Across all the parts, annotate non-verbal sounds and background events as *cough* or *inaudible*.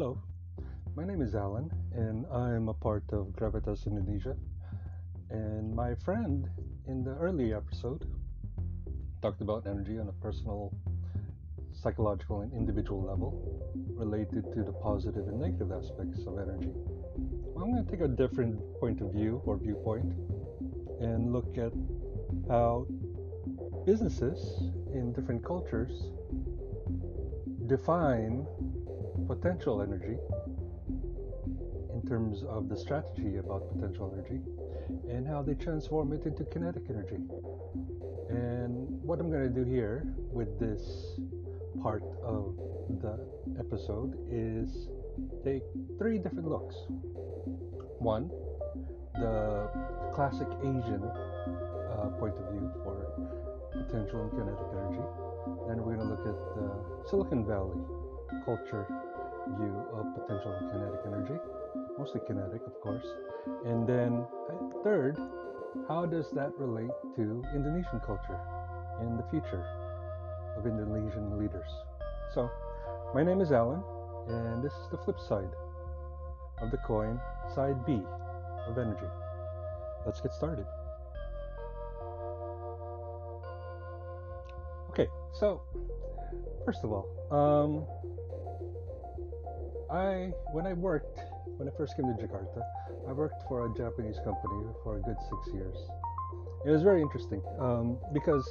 Hello, my name is Alan, and I'm a part of Gravitas Indonesia. And my friend in the early episode talked about energy on a personal, psychological, and individual level related to the positive and negative aspects of energy. Well, I'm going to take a different point of view or viewpoint and look at how businesses in different cultures define potential energy in terms of the strategy about potential energy and how they transform it into kinetic energy. And what I'm going to do here with this part of the episode is take three different looks. One, the classic Asian uh, point of view for potential and kinetic energy. Then we're going to look at the Silicon Valley culture view of potential kinetic energy, mostly kinetic, of course. And then, uh, third, how does that relate to Indonesian culture and the future of Indonesian leaders? So, my name is Alan, and this is the flip side of the coin, side B of energy. Let's get started. Okay, so first of all, um, I when I worked when I first came to Jakarta, I worked for a Japanese company for a good six years. It was very interesting um, because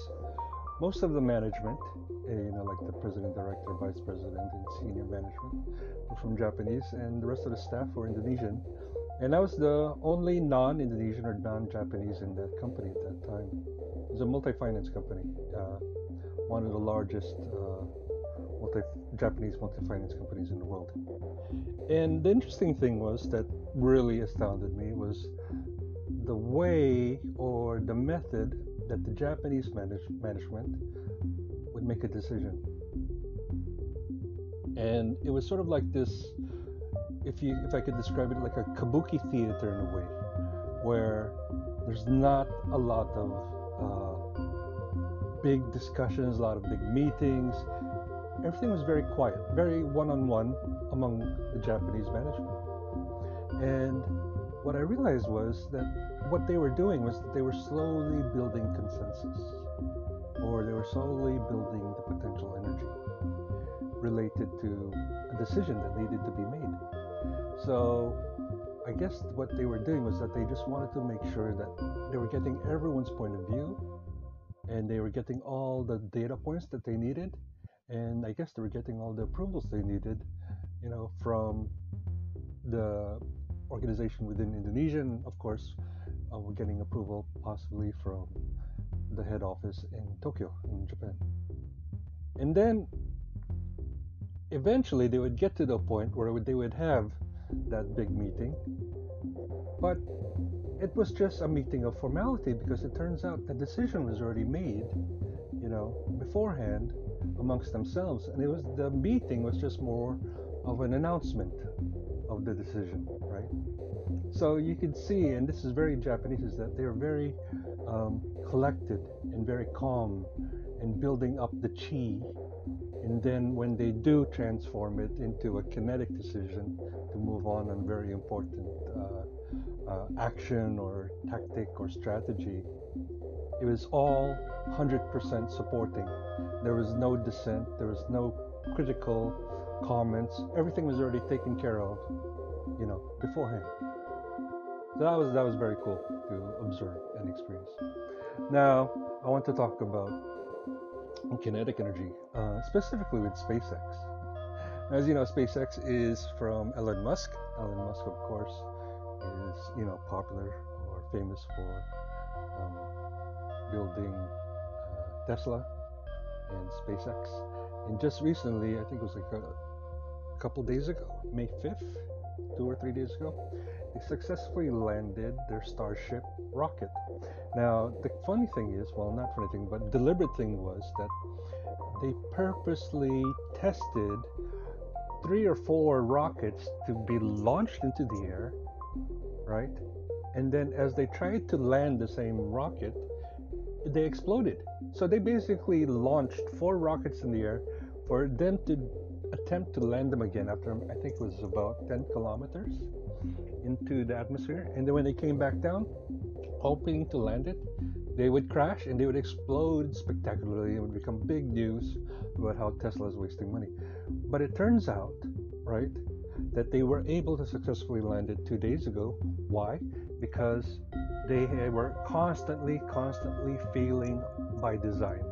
most of the management, eh, you know, like the president, director, vice president, and senior management, were from Japanese, and the rest of the staff were Indonesian. And I was the only non-Indonesian or non-Japanese in that company at that time. It was a multi-finance company, uh, one of the largest uh, multi Japanese multi-finance companies in the world. And the interesting thing was that really astounded me was the way or the method that the Japanese manage, management would make a decision. And it was sort of like this, if you if I could describe it like a kabuki theater in a way, where there's not a lot of uh, big discussions, a lot of big meetings everything was very quiet, very one-on-one among the Japanese management. And what I realized was that what they were doing was that they were slowly building consensus, or they were slowly building the potential energy related to a decision that needed to be made. So I guess what they were doing was that they just wanted to make sure that they were getting everyone's point of view and they were getting all the data points that they needed and I guess they were getting all the approvals they needed, you know, from the organization within Indonesia, and of course, uh, we're getting approval possibly from the head office in Tokyo, in Japan. And then eventually they would get to the point where they would have that big meeting, but it was just a meeting of formality because it turns out the decision was already made, you know, beforehand amongst themselves, and it was the meeting was just more of an announcement of the decision, right? So you can see, and this is very Japanese, is that they're very um, collected and very calm and building up the chi. And then when they do transform it into a kinetic decision to move on on very important uh, uh, action or tactic or strategy, it was all 100% supporting. There was no dissent, there was no critical comments. Everything was already taken care of, you know, beforehand. So that was that was very cool to observe and experience. Now I want to talk about kinetic energy, uh, specifically with SpaceX. As you know, SpaceX is from Elon Musk. Elon Musk, of course, is you know popular or famous for um, building uh, Tesla and SpaceX. And just recently, I think it was like a couple days ago, May 5th, two or three days ago, they successfully landed their Starship rocket. Now, the funny thing is, well, not funny thing, but deliberate thing was that they purposely tested three or four rockets to be launched into the air, right? And then as they tried to land the same rocket, they exploded. So they basically launched four rockets in the air for them to attempt to land them again after I think it was about 10 kilometers into the atmosphere. And then when they came back down, hoping to land it, they would crash and they would explode spectacularly and would become big news about how Tesla is wasting money. But it turns out, right, that they were able to successfully land it two days ago. Why? Because they were constantly, constantly failing by design.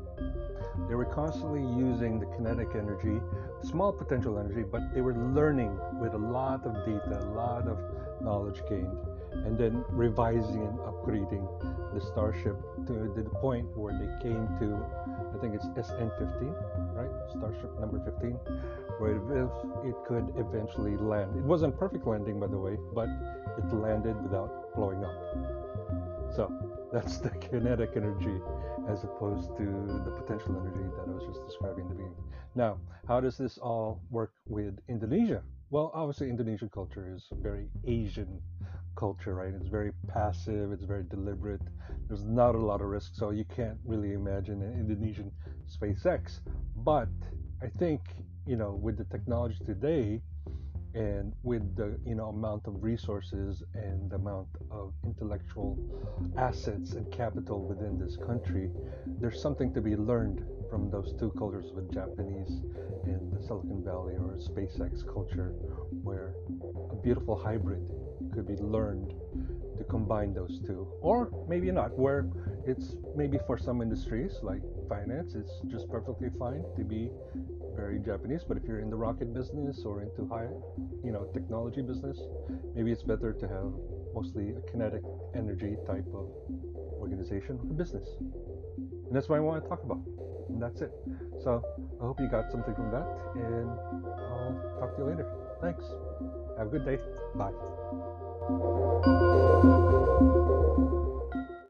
They were constantly using the kinetic energy, small potential energy, but they were learning with a lot of data, a lot of knowledge gained, and then revising and upgrading the Starship to the point where they came to, I think it's SN15, right? Starship number 15, where it, it could eventually land. It wasn't perfect landing, by the way, but it landed without blowing up. So that's the *laughs* kinetic energy as opposed to the potential energy that I was just describing in the beginning. Now, how does this all work with Indonesia? Well, obviously, Indonesian culture is very Asian culture, right? It's very passive, it's very deliberate. There's not a lot of risk, so you can't really imagine an Indonesian SpaceX. But I think, you know, with the technology today, and with the you know amount of resources and the amount of intellectual assets and capital within this country there's something to be learned from those two cultures with japanese and the silicon valley or spacex culture where a beautiful hybrid could be learned to combine those two. Or maybe not where it's maybe for some industries like finance it's just perfectly fine to be very Japanese, but if you're in the rocket business or into high, you know, technology business, maybe it's better to have mostly a kinetic energy type of organization or business. And that's what I want to talk about. And that's it. So I hope you got something from that, and I'll talk to you later. Thanks. Have a good day. Bye.